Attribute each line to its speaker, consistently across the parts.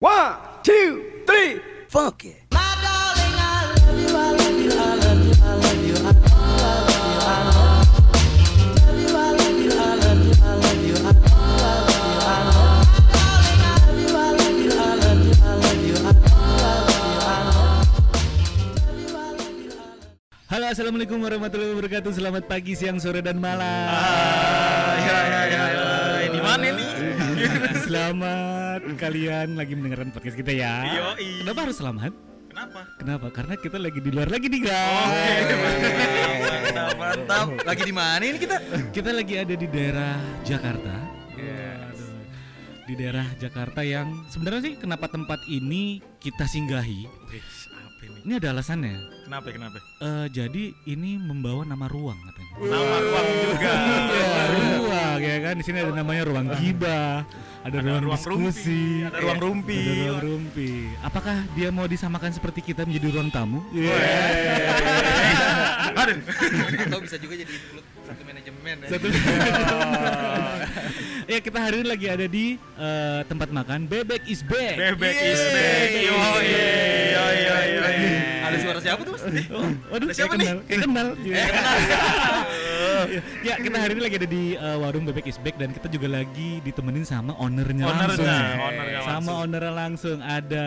Speaker 1: One, two, three, funk it.
Speaker 2: Halo assalamualaikum warahmatullahi wabarakatuh Selamat pagi, siang, sore, dan malam
Speaker 3: ya ya ya, ya. Di mana nih?
Speaker 2: Selamat kalian lagi mendengarkan podcast kita ya
Speaker 3: Yoi.
Speaker 2: Kenapa harus selamat?
Speaker 3: Kenapa?
Speaker 2: Kenapa? Karena kita lagi di luar lagi nih guys
Speaker 3: Oke, mantap, mantap. Lagi di mana ini kita?
Speaker 2: Kita lagi ada di daerah Jakarta
Speaker 3: Yes.
Speaker 2: Di daerah Jakarta yang sebenarnya sih kenapa tempat ini kita singgahi
Speaker 3: apa ini?
Speaker 2: Ini ada alasannya
Speaker 3: Kenapa? Kenapa?
Speaker 2: Eh, Jadi ini membawa nama ruang katanya
Speaker 3: Nama ruang juga.
Speaker 2: Iya, ruang ya kan di sini ada namanya ruang gibah, ada,
Speaker 3: Ada
Speaker 2: ruang,
Speaker 3: ruang
Speaker 2: diskusi,
Speaker 3: rumpi, ada ruang rumpi.
Speaker 2: ada ruang rumpi. Apakah dia mau disamakan seperti kita menjadi ruang tamu?
Speaker 3: Aduh.
Speaker 4: Atau bisa juga jadi satu manajemen ya.
Speaker 2: Satu. ya kita hari ini lagi ada di eh, tempat makan Bebek is back.
Speaker 3: Bebek
Speaker 4: Yeay.
Speaker 3: is back. Yo, yo, yo, yo.
Speaker 4: Ada suara siapa tuh mas?
Speaker 2: Oh, waduh,
Speaker 3: Ada
Speaker 2: siapa
Speaker 3: siapa
Speaker 2: kenal, kayak kenal. Iya. ya, kita hari ini lagi ada di eh, warung Bebek is back dan kita juga lagi ditemenin sama ownernya
Speaker 3: Ownernya,
Speaker 2: langsung. nih.
Speaker 3: ownernya
Speaker 2: sama
Speaker 3: langsung.
Speaker 2: ownernya langsung ada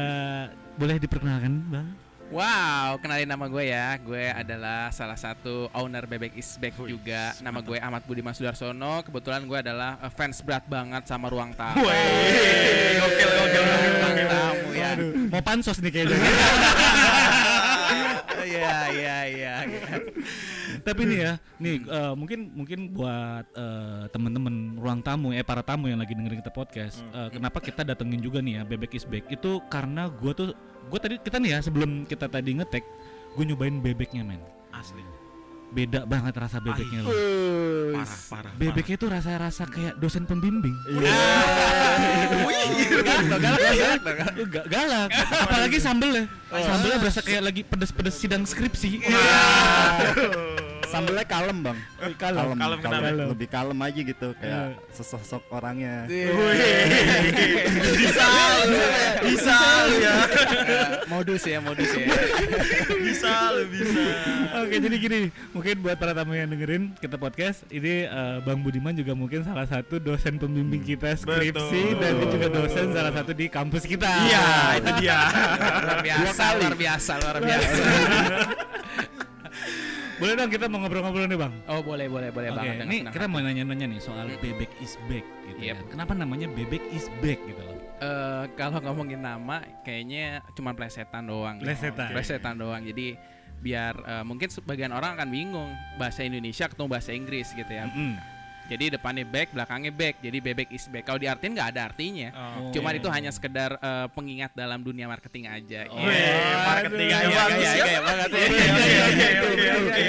Speaker 2: boleh diperkenalkan, Bang?
Speaker 4: Wow, kenalin nama gue ya. Gue adalah salah satu owner Bebek is Back
Speaker 3: Wih,
Speaker 4: juga. Nama gue Ahmad Budiman Sudarsono. Kebetulan gue adalah eh, fans berat banget sama Ruang Tamu.
Speaker 3: Wih, gokil, gokil, gokil,
Speaker 4: Ruang. Tamu ya.
Speaker 2: Aduh, mau pansos nih kayaknya.
Speaker 4: Iya, iya, iya. iya.
Speaker 2: Tapi nih ya, nih eh, mungkin mungkin buat eh, temen-temen ruang tamu ya para tamu yang lagi dengerin kita podcast, eh, kenapa kita datengin juga nih ya Bebek is back? Itu karena gua tuh gua tadi kita nih ya sebelum kita tadi ngetek gue nyobain bebeknya men.
Speaker 3: Asli.
Speaker 2: beda banget rasa bebeknya loh.
Speaker 3: Parah, parah.
Speaker 2: bebeknya tuh rasa-rasa kayak dosen pembimbing.
Speaker 4: Galak, galak, galak.
Speaker 2: Galak apalagi sambelnya. Sambelnya berasa kayak lagi pedes-pedes sidang skripsi
Speaker 5: Sambelnya kalem bang,
Speaker 2: kalem.
Speaker 3: Kalem?
Speaker 2: Kalem.
Speaker 5: lebih kalem aja gitu
Speaker 2: Iya.
Speaker 5: kayak sesosok orangnya.
Speaker 3: Bisa, bisa lu ya.
Speaker 4: Modus ya, modus ya.
Speaker 3: Bisa lu bisa.
Speaker 2: Oke jadi gini mungkin buat para tamu yang dengerin kita podcast ini eh, Bang Budiman juga mungkin salah satu dosen pembimbing kita skripsi
Speaker 3: Betul.
Speaker 2: dan dia juga dosen salah satu di kampus kita.
Speaker 3: Iya, itu dia.
Speaker 4: Luar biasa, luar biasa, luar biasa.
Speaker 2: Boleh dong kita mau ngobrol-ngobrol nih Bang.
Speaker 4: Oh, boleh, boleh, boleh
Speaker 2: Oke,
Speaker 4: banget.
Speaker 2: ini kita mau nanya-nanya nih soal
Speaker 4: Mm.
Speaker 2: bebek is back gitu
Speaker 4: Yep.
Speaker 2: ya. Kenapa namanya bebek is back gitu loh?
Speaker 4: Eh, kalau ngomongin nama kayaknya cuma plesetan doang.
Speaker 2: Plesetan.
Speaker 4: Plesetan doang. Jadi biar eh, mungkin sebagian orang akan bingung bahasa Indonesia ketemu bahasa Inggris gitu ya.
Speaker 2: Mm-mm.
Speaker 4: Jadi depannya back, belakangnya back. Jadi bebek is back. Kalau diartiin nggak ada artinya.
Speaker 3: Oh.
Speaker 4: Cuma itu hanya sekedar eh, pengingat dalam dunia marketing aja.
Speaker 3: Wih, marketing
Speaker 2: Aduh.
Speaker 3: aja
Speaker 4: Gaya,
Speaker 3: bagus
Speaker 4: gaya,
Speaker 3: ya.
Speaker 4: gaya banget ya.
Speaker 3: Oke, oke, oke.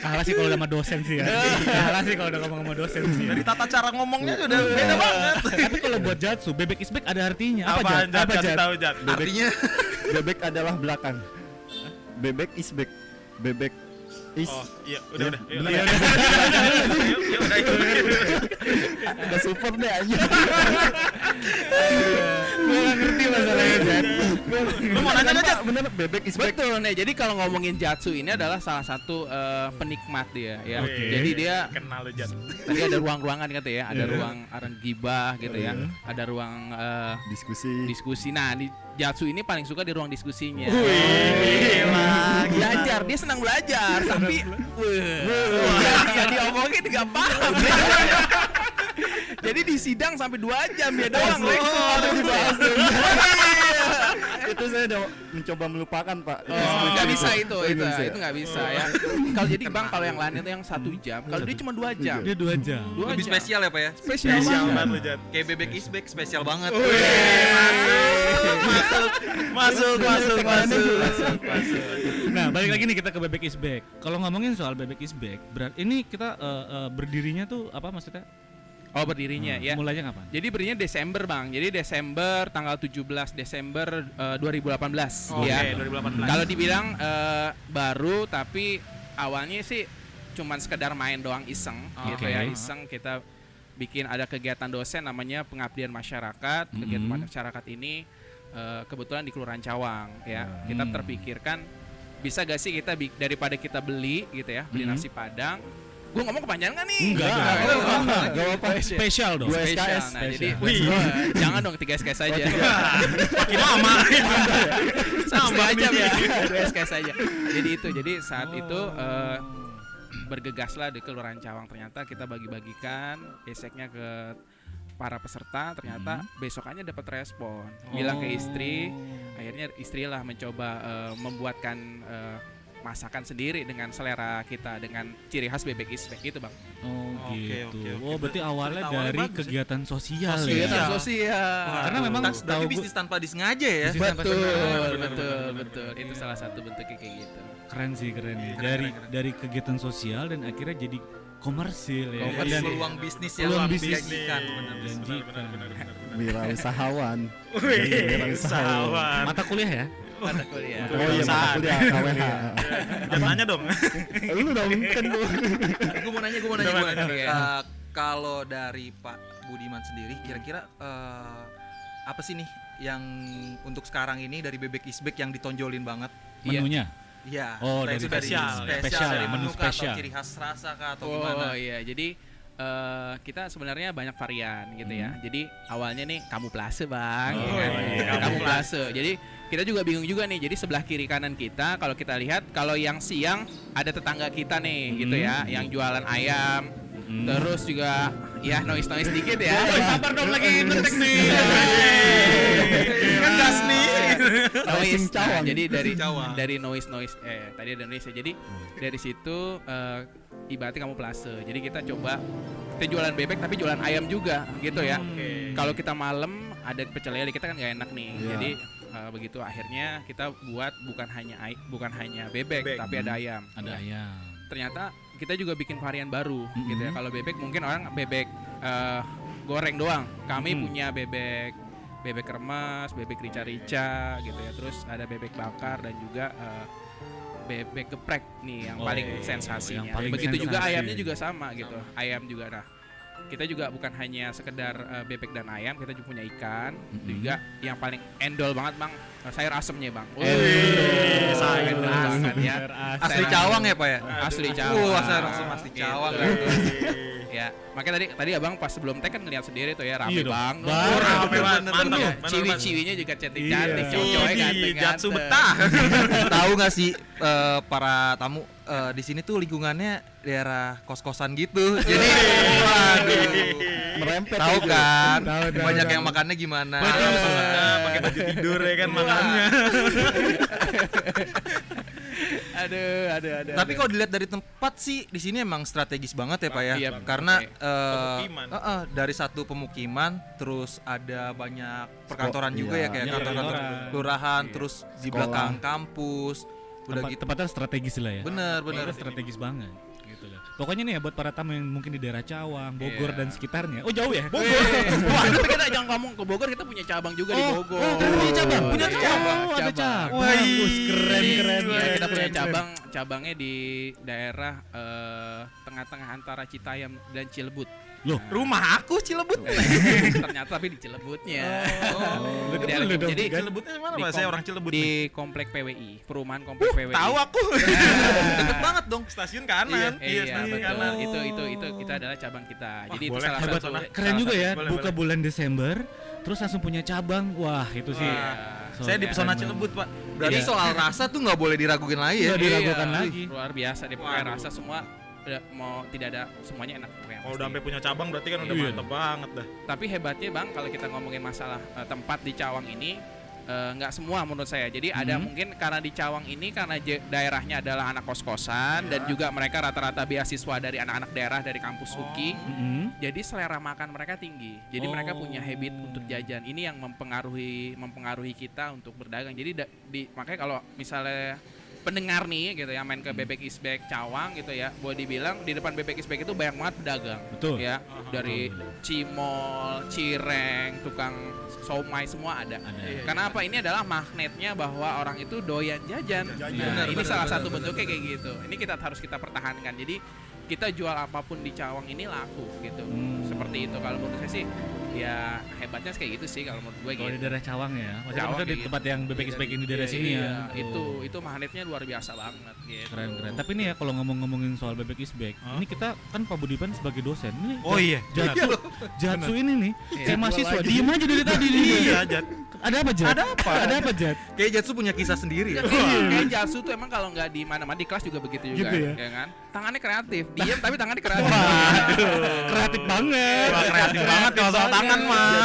Speaker 2: Kalah sih kalau sama dosen sih ya. Kalah sih kalau udah ngomong sama dosen sih. ya.
Speaker 3: Dari tata cara ngomongnya sudah beda banget.
Speaker 2: Tapi kalau buat Jatsu, bebek is back ada artinya. Apa,
Speaker 3: Apa
Speaker 2: Jat?
Speaker 3: Jat?
Speaker 2: Apa Jat?
Speaker 3: tahu Jat.
Speaker 5: Artinya bebek adalah belakang. Bebek is back. Bebek is
Speaker 3: Oh, iya, udah udah. Yuk,
Speaker 5: Bener
Speaker 3: iya.
Speaker 5: ya?
Speaker 3: Udah
Speaker 5: ada support deh aja.
Speaker 2: Gue gak ngerti masalahnya Jat.
Speaker 3: Lu mau nanya Jat?
Speaker 5: Bener bebek is back.
Speaker 4: Betul nih. Jadi kalau ngomongin Jatsu ini adalah salah satu eh, penikmat dia ya. Jadi dia
Speaker 3: Kenal lu Jat.
Speaker 4: tadi ada ruang-ruangan kata ya, ada
Speaker 2: Iya.
Speaker 4: ruang aran gibah gitu ya. Ada ruang eh,
Speaker 5: Diskusi.
Speaker 4: diskusi. Nah, di Jatsu ini paling suka di ruang diskusinya.
Speaker 3: Gila,
Speaker 4: belajar, dia senang belajar, tapi wah, yang diomongin nggak paham. Jadi di sidang sampai dua jam dia doang rekor. Iya.
Speaker 5: itu saya udah mencoba melupakan pak.
Speaker 4: Oh, nggak bisa itu,
Speaker 5: Oh,
Speaker 4: itu,
Speaker 5: nggak bisa ya?
Speaker 4: itu nggak bisa ya. Kalau jadi bang, kalau yang lain itu yang satu jam, kalau dia cuma dua jam.
Speaker 2: Dia dua jam.
Speaker 6: Lebih spesial ya pak ya?
Speaker 4: Spesial banget.
Speaker 6: Kayak bebek is back spesial banget.
Speaker 3: Masuk, masuk, masuk, masuk, masuk.
Speaker 2: Nah, balik lagi nih kita ke bebek is back. Kalau ngomongin soal bebek is back, berat ini kita eh, eh, berdirinya tuh apa maksudnya?
Speaker 4: Oh berdirinya ya.
Speaker 2: Mulainya kapan?
Speaker 4: Jadi berinya Desember bang. Jadi Desember tanggal 17 Desember eh, 2018
Speaker 3: Oke,
Speaker 4: ya.
Speaker 3: 2018.
Speaker 4: Kalau dibilang eh, baru tapi awalnya sih cuman sekedar main doang iseng gitu
Speaker 2: Oke.
Speaker 4: ya iseng kita bikin ada kegiatan dosen namanya pengabdian masyarakat. Kegiatan
Speaker 2: Mhm.
Speaker 4: masyarakat ini eh, kebetulan di Kelurahan Cawang ya. Kita
Speaker 2: Hmm.
Speaker 4: terpikirkan bisa gak sih kita daripada kita beli gitu ya, beli
Speaker 2: Mhm.
Speaker 4: nasi padang. Gue ngomong kepanjangan nih.
Speaker 2: Enggak,
Speaker 4: Enggak,
Speaker 2: enggak.
Speaker 4: enggak, enggak.
Speaker 5: Gak apa-apa.
Speaker 2: Spesial dong.
Speaker 4: Spesial. Nah, jadi jangan dong tiga SKS aja.
Speaker 3: Makin lama.
Speaker 4: Sama aja ya. Dua SKS aja. Jadi itu, jadi saat itu eh, bergegaslah di Kelurahan Cawang ternyata kita bagi-bagikan eseknya ke para peserta ternyata besokannya dapat respon bilang ke istri akhirnya istrilah mencoba eh, membuatkan eh, masakan sendiri dengan selera kita dengan ciri khas bebek isbek gitu bang
Speaker 2: Oh
Speaker 3: Oke,
Speaker 2: gitu.
Speaker 3: oke, oke.
Speaker 2: Oh berarti awalnya
Speaker 3: Awalnya
Speaker 2: dari
Speaker 3: bagus ya.
Speaker 2: kegiatan sosial
Speaker 3: Sosial.
Speaker 2: ya.
Speaker 3: Kegiatan
Speaker 4: sosial
Speaker 2: Karena memang
Speaker 6: Tas-
Speaker 2: tahu
Speaker 6: bisnis tanpa disengaja ya.
Speaker 2: Bisnis tanpa
Speaker 4: betul
Speaker 2: sengaja.
Speaker 4: betul betul,
Speaker 3: benar,
Speaker 4: itu salah satu bentuknya kayak gitu
Speaker 2: Keren sih keren nih.
Speaker 6: Keren,
Speaker 2: Dari
Speaker 6: keren, keren.
Speaker 2: dari kegiatan sosial dan akhirnya jadi komersil ya.
Speaker 6: Jadi
Speaker 2: Dan
Speaker 6: peluang bisnis yang
Speaker 2: peluang
Speaker 6: bisnis
Speaker 2: bisnis.
Speaker 6: menjanjikan. bener.
Speaker 2: menjanjikan.
Speaker 5: Wirausahawan.
Speaker 3: Wih,
Speaker 5: Wirausahawan.
Speaker 3: usahawan.
Speaker 2: Mata kuliah ya.
Speaker 4: mata kuliah
Speaker 5: Oh iya, mata kuliah KWH.
Speaker 3: Jangan nanya dong.
Speaker 5: Lu dong kan lu.
Speaker 6: gue mau nanya, gue mau nanya, gue nanya.
Speaker 4: Iya.
Speaker 6: Eh, kalau dari Pak Budiman sendiri, kira-kira eh, apa sih nih yang untuk sekarang ini dari bebek isbek yang ditonjolin banget?
Speaker 4: Iya.
Speaker 2: Menunya.
Speaker 6: Iya,
Speaker 2: Oh, dari
Speaker 3: spesial,
Speaker 6: spesial,
Speaker 2: spesial,
Speaker 6: dari
Speaker 2: menu
Speaker 6: menu
Speaker 2: spesial.
Speaker 6: atau ciri khas rasa kah atau
Speaker 4: oh
Speaker 6: gimana?
Speaker 4: iya. Jadi eh, kita sebenarnya banyak varian gitu ya. Jadi awalnya nih kamu plase bang.
Speaker 2: Oh,
Speaker 4: ya kan?
Speaker 2: iya,
Speaker 4: kamu plase jadi kita juga bingung juga nih. Jadi sebelah kiri kanan kita kalau kita lihat kalau yang siang ada tetangga kita nih gitu ya. Yang jualan ayam
Speaker 2: Hmm.
Speaker 4: terus juga ya noise noise dikit ya
Speaker 2: sabar dong lagi ngetek nih.
Speaker 3: Ngegas nih.
Speaker 4: noise Nah,
Speaker 5: cawang.
Speaker 4: jadi dari
Speaker 6: Cawang.
Speaker 4: dari noise noise eh tadi ada noise ya jadi dari situ eh, ibaratnya kamu plase jadi kita coba kita jualan bebek tapi jualan ayam juga gitu ya kalau kita malam ada pecel lele kita kan nggak enak nih
Speaker 5: Iya.
Speaker 4: jadi eh, begitu akhirnya kita buat bukan hanya bukan hanya bebek,
Speaker 3: Bebek.
Speaker 4: tapi ada ayam
Speaker 2: Ada ayam.
Speaker 4: ternyata kita juga bikin varian baru
Speaker 2: Mhm.
Speaker 4: gitu ya. Kalau bebek mungkin orang bebek eh, goreng doang. Kami
Speaker 2: Mhm.
Speaker 4: punya bebek bebek remas bebek rica-rica gitu ya. Terus ada bebek bakar dan juga eh, bebek geprek nih yang
Speaker 2: Oh,
Speaker 4: paling
Speaker 2: yang
Speaker 4: sensasinya.
Speaker 2: Paling
Speaker 4: begitu juga
Speaker 2: sensasi.
Speaker 4: ayamnya juga sama gitu. Ayam juga nah kita juga bukan hanya sekedar eh, bebek dan ayam kita juga punya ikan
Speaker 2: Mhm.
Speaker 4: juga yang paling endol banget bang eh, sayur asemnya bang
Speaker 3: Wih, sayur asem.
Speaker 4: ya
Speaker 6: Asli
Speaker 4: Sayur
Speaker 6: Cawang ya, Pak ya?
Speaker 4: asli Cawang.
Speaker 6: saya langsung asli
Speaker 4: Gitu.
Speaker 6: Cawang.
Speaker 4: Ya, makanya tadi tadi abang pas sebelum tag kan ngeliat sendiri tuh ya rame
Speaker 2: Iya
Speaker 4: bang.
Speaker 2: Bang,
Speaker 3: Oh, rame banget.
Speaker 6: bener,
Speaker 4: Ciwi-ciwinya juga cantik-cantik,
Speaker 2: Iya.
Speaker 4: cowok-cowoknya ganteng-ganteng.
Speaker 3: Jatsu betah.
Speaker 6: Tahu nggak sih eh, para tamu eh, di sini tuh lingkungannya daerah kos-kosan gitu. Jadi waduh.
Speaker 5: Merempet
Speaker 6: Tahu
Speaker 5: gitu.
Speaker 6: kan?
Speaker 5: Tahu, tahu,
Speaker 6: Banyak
Speaker 5: tahu.
Speaker 6: yang makannya gimana?
Speaker 3: Pakai baju tidur ya kan makannya.
Speaker 4: Aduh, aduh, aduh.
Speaker 6: Tapi kalau dilihat dari tempat sih di sini emang strategis banget ya Pak ya.
Speaker 4: Iya,
Speaker 6: Karena
Speaker 3: Pemukiman.
Speaker 6: eh, eh, dari satu pemukiman terus ada banyak perkantoran juga
Speaker 5: iya.
Speaker 6: ya kayak
Speaker 2: Iya,
Speaker 6: kantor-kantor
Speaker 2: perkantoran.
Speaker 6: kelurahan, terus di belakang kampus. Udah
Speaker 2: Tempat,
Speaker 6: gitu.
Speaker 2: tempatnya strategis lah ya.
Speaker 6: Bener, bener.
Speaker 2: Tempatnya strategis banget. Pokoknya nih ya buat para tamu yang mungkin di daerah Cawang, Bogor
Speaker 4: Iya.
Speaker 2: dan sekitarnya. Oh jauh ya?
Speaker 4: Bogor. Wah, tapi kita jangan ngomong ke Bogor, kita punya cabang juga di
Speaker 2: Oh,
Speaker 4: Bogor.
Speaker 2: oh, kita punya cabang? Punya
Speaker 4: Iya,
Speaker 2: cabang? Oh, ada cabang. Keren,
Speaker 4: Jadi,
Speaker 2: keren,
Speaker 4: iya,
Speaker 2: keren,
Speaker 4: kita punya cabang, cabangnya di daerah eh, tengah-tengah antara Citayam dan Cilebut.
Speaker 2: Loh,
Speaker 3: Rumah aku Cilebut.
Speaker 4: Ternyata tapi di Cilebutnya.
Speaker 2: Oh,
Speaker 4: Di
Speaker 2: dulu dong,
Speaker 4: jadi
Speaker 2: kan?
Speaker 3: Cilebutnya mana
Speaker 4: Di
Speaker 3: Pak? Saya orang Cilebut.
Speaker 4: di
Speaker 3: nih.
Speaker 4: komplek PWI, perumahan komplek PWI.
Speaker 3: Tahu aku.
Speaker 6: Deket banget dong.
Speaker 3: Stasiun kanan.
Speaker 4: Iya,
Speaker 3: stasiun
Speaker 4: betul.
Speaker 3: kanan.
Speaker 4: Itu itu itu kita adalah cabang kita. Jadi itu
Speaker 3: boleh.
Speaker 4: salah
Speaker 3: Hebat,
Speaker 4: satu
Speaker 3: Pak.
Speaker 2: Keren
Speaker 4: salah
Speaker 2: juga ya,
Speaker 3: boleh,
Speaker 2: buka
Speaker 3: boleh.
Speaker 2: bulan Desember, terus langsung punya cabang. Wah, itu sih.
Speaker 4: Iya.
Speaker 2: So-
Speaker 3: Saya di pesona
Speaker 2: keren
Speaker 3: Cilebut, Pak.
Speaker 6: Berarti
Speaker 4: Jadi-
Speaker 6: soal rasa tuh nggak boleh diragukan lagi ya.
Speaker 2: Nggak diragukan
Speaker 4: Iya,
Speaker 2: lagi.
Speaker 4: Luar biasa deh pokoknya rasa semua udah mau tidak ada semuanya enak pokoknya.
Speaker 3: Kalau udah sampai punya cabang berarti kan udah
Speaker 2: Iya.
Speaker 3: mantep banget dah.
Speaker 4: Tapi hebatnya Bang kalau kita ngomongin masalah eh, tempat di Cawang ini eh, nggak semua menurut saya. Jadi ada
Speaker 2: Mhm.
Speaker 4: mungkin karena di Cawang ini karena daerahnya adalah anak kos-kosan dan juga mereka rata-rata beasiswa dari anak-anak daerah dari kampus UKI.
Speaker 2: Mm-mm.
Speaker 4: Jadi selera makan mereka tinggi. Jadi mereka
Speaker 2: Oh.
Speaker 4: punya habit untuk jajan. Ini yang mempengaruhi mempengaruhi kita untuk berdagang. Jadi da- di makanya kalau misalnya pendengar nih gitu ya main ke Bebek Isbek Cawang gitu ya, boleh dibilang di depan Bebek Isbek itu banyak banget pedagang.
Speaker 2: Betul.
Speaker 4: Ya, dari cimol, cireng, tukang somai semua ada.
Speaker 2: Ada.
Speaker 4: Karena apa? Ini adalah magnetnya bahwa orang itu doyan jajan. Nah,
Speaker 6: Benar,
Speaker 4: ini
Speaker 6: benar,
Speaker 4: salah
Speaker 6: benar,
Speaker 4: satu
Speaker 6: benar,
Speaker 4: bentuknya kayak gitu. Ini kita harus kita pertahankan. Jadi kita jual apa pun di Cawang ini laku gitu
Speaker 2: Hmm.
Speaker 4: seperti itu kalau menurut saya sih ya hebatnya kayak gitu sih kalau menurut gue
Speaker 2: Kalau di
Speaker 4: gitu
Speaker 2: daerah Cawang ya. Maksudnya,
Speaker 4: Cawang
Speaker 2: maksudnya di
Speaker 4: gitu.
Speaker 2: tempat yang bebek is back ini daerah
Speaker 4: Iya,
Speaker 2: sini ya.
Speaker 4: iya,
Speaker 2: Oh.
Speaker 4: itu itu magnetnya luar biasa banget gitu
Speaker 2: Keren keren. Tapi nih ya kalau ngomong-ngomongin soal bebek is back, ini kita kan Pak Budiman sebagai dosen. Ini
Speaker 3: Oh iya,
Speaker 2: Jatsu, Jatsu ini nih
Speaker 4: Iya.
Speaker 2: kayak mahasiswa diem aja dari tadi nih.
Speaker 3: Iya, Jat.
Speaker 2: Ada apa Jat? Ada apa? Ada apa Jat?
Speaker 6: Kayak Jatsu punya kisah sendiri ya.
Speaker 4: Kayak Jalsu tuh emang kalau nggak di mana-mana di kelas juga begitu juga,
Speaker 2: Gitu ya?
Speaker 4: kan? Tangannya kreatif, diem tapi tangannya kreatif.
Speaker 2: Kreatif banget.
Speaker 3: Wah, kreatif banget kalau soal tangan mah.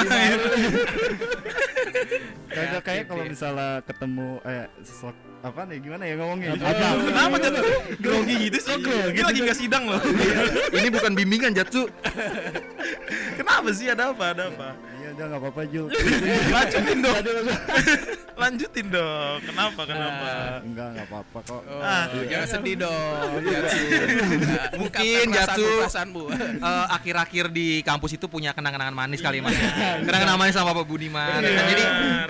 Speaker 5: Kagak kayak
Speaker 4: Kreatif,
Speaker 5: kalau
Speaker 4: ya.
Speaker 5: misalnya ketemu eh sosok apa nih gimana ya ngomongnya?
Speaker 2: Apa?
Speaker 3: Kenapa Jat? Grogi gitu sih. Ini lagi nggak sidang loh.
Speaker 6: Ini bukan bimbingan Jatsu.
Speaker 3: Kenapa sih? Ada apa? Ada apa?
Speaker 5: Iya udah nggak apa-apa Jul.
Speaker 3: Lanjutin dong. Lanjutin dong. Kenapa? Kenapa?
Speaker 5: Enggak nggak apa-apa kok.
Speaker 4: Oh,
Speaker 3: Ah,
Speaker 4: jangan sedih dong.
Speaker 6: Mungkin Jatsu
Speaker 4: perasaanmu.
Speaker 6: eh, akhir-akhir di kampus itu punya kenangan-kenangan manis kali mas ya. Kenangan manis sama Pak Budiman. ya kan? Jadi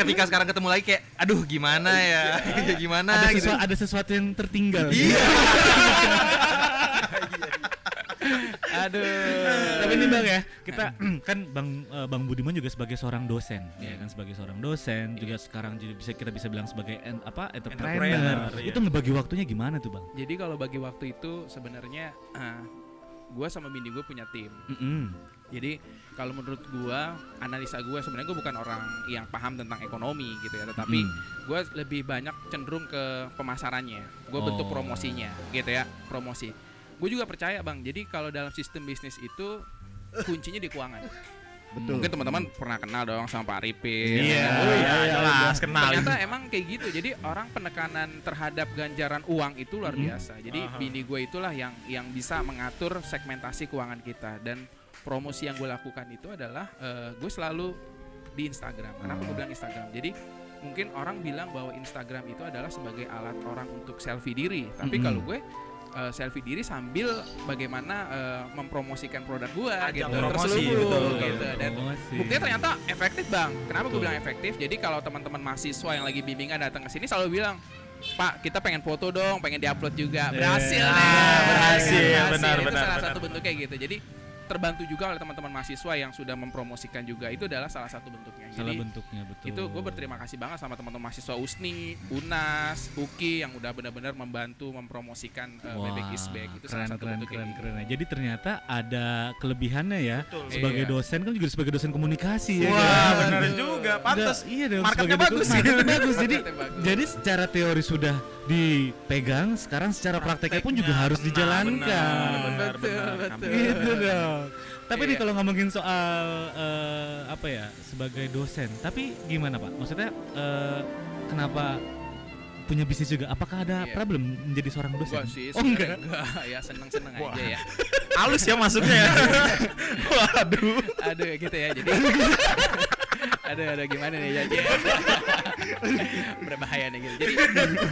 Speaker 6: ketika sekarang ketemu lagi kayak, aduh gimana ya, Ya gimana
Speaker 2: Ada,
Speaker 6: gitu.
Speaker 2: ada sesuatu yang tertinggal.
Speaker 6: Iya.
Speaker 4: Aduh.
Speaker 2: Tapi ini bang ya, kita kan bang eh, bang Budiman juga sebagai seorang dosen, ya kan sebagai seorang dosen juga sekarang jadi bisa kita bisa bilang sebagai en- apa entrepreneur.
Speaker 3: Entrepreneur, iya.
Speaker 2: Itu ngebagi waktunya gimana tuh bang?
Speaker 4: Jadi kalau bagi waktu itu sebenarnya gue sama bini gue punya tim.
Speaker 2: Mm-mm.
Speaker 4: Jadi kalau menurut gua analisa gua sebenarnya gua bukan orang yang paham tentang ekonomi gitu ya, tetapi
Speaker 2: Hmm.
Speaker 4: gua lebih banyak cenderung ke pemasarannya. Bentuk
Speaker 2: Oh.
Speaker 4: promosinya gitu ya, promosi. Gue juga percaya bang. Jadi kalau dalam sistem bisnis itu kuncinya di keuangan.
Speaker 5: Betul.
Speaker 4: Mungkin teman-teman pernah kenal dong sama Pak Arifin.
Speaker 3: Iya,
Speaker 4: Oh,
Speaker 3: iya, jelas kenal.
Speaker 4: Ternyata emang kayak gitu. Jadi orang penekanan terhadap ganjaran uang itu luar
Speaker 2: Mhm.
Speaker 4: biasa. Jadi
Speaker 3: Aha.
Speaker 4: bini gue itulah yang yang bisa mengatur segmentasi keuangan kita dan promosi yang gue lakukan itu adalah eh, gue selalu di Instagram. Kenapa gue bilang Instagram? Jadi mungkin orang bilang bahwa Instagram itu adalah sebagai alat orang untuk selfie diri. Tapi
Speaker 2: Mhm.
Speaker 4: kalau gue eh, selfie diri sambil bagaimana eh, mempromosikan produk gue
Speaker 3: Ajang
Speaker 4: gitu
Speaker 3: promosi,
Speaker 4: terselubung
Speaker 3: betul, betul,
Speaker 4: gitu
Speaker 3: betul.
Speaker 4: dan
Speaker 2: Promosi.
Speaker 4: Buktinya ternyata efektif bang. Kenapa gue
Speaker 2: Betul.
Speaker 4: bilang efektif? Jadi kalau teman-teman mahasiswa yang lagi bimbingan datang ke sini selalu bilang, Pak kita pengen foto dong, pengen diupload juga. Berhasil
Speaker 2: Eh,
Speaker 4: nih,
Speaker 3: berhasil, benar,
Speaker 4: Itu
Speaker 3: benar,
Speaker 4: salah
Speaker 3: benar.
Speaker 4: satu bentuknya gitu. Jadi terbantu juga oleh teman-teman mahasiswa yang sudah mempromosikan juga. Itu adalah salah satu bentuknya.
Speaker 2: Salah
Speaker 4: Jadi
Speaker 2: bentuknya betul.
Speaker 4: itu gue berterima kasih banget sama teman-teman mahasiswa USNI, UNAS, UKI yang udah benar-benar membantu mempromosikan uh,
Speaker 2: Wah,
Speaker 4: Bebek is Back. Itu
Speaker 2: keren,
Speaker 4: salah satu
Speaker 2: keren,
Speaker 4: bentuknya.
Speaker 2: keren, keren. Jadi ternyata ada kelebihannya ya.
Speaker 3: Betul.
Speaker 2: Sebagai
Speaker 4: Iya.
Speaker 2: dosen kan juga sebagai dosen komunikasi ya.
Speaker 3: Wah,
Speaker 2: kan?
Speaker 3: benar juga. Pantes.
Speaker 2: Udah, iya dong.
Speaker 3: marketnya bagus
Speaker 2: dosen-
Speaker 3: sih.
Speaker 2: marketnya bagus. Jadi
Speaker 4: bagus.
Speaker 2: jadi secara teori sudah dipegang, sekarang secara prakteknya pun juga harus
Speaker 3: Benar,
Speaker 2: dijalankan.
Speaker 3: Benar,
Speaker 4: Betul,
Speaker 3: benar.
Speaker 4: betul.
Speaker 2: Gitu dong. Tapi nih
Speaker 4: Iya.
Speaker 2: kalau ngomongin soal eh, apa ya sebagai dosen, tapi gimana pak? Maksudnya eh, kenapa punya bisnis juga? Apakah ada
Speaker 4: Iya.
Speaker 2: problem menjadi seorang dosen?
Speaker 4: Enggak sih,
Speaker 2: oh enggak.
Speaker 4: enggak. Ya seneng-seneng aja ya.
Speaker 3: Halus ya masuknya ya. Waduh.
Speaker 4: Aduh gitu ya jadi Aduh, aduh gimana nih jadi berbahaya nih gitu. Jadi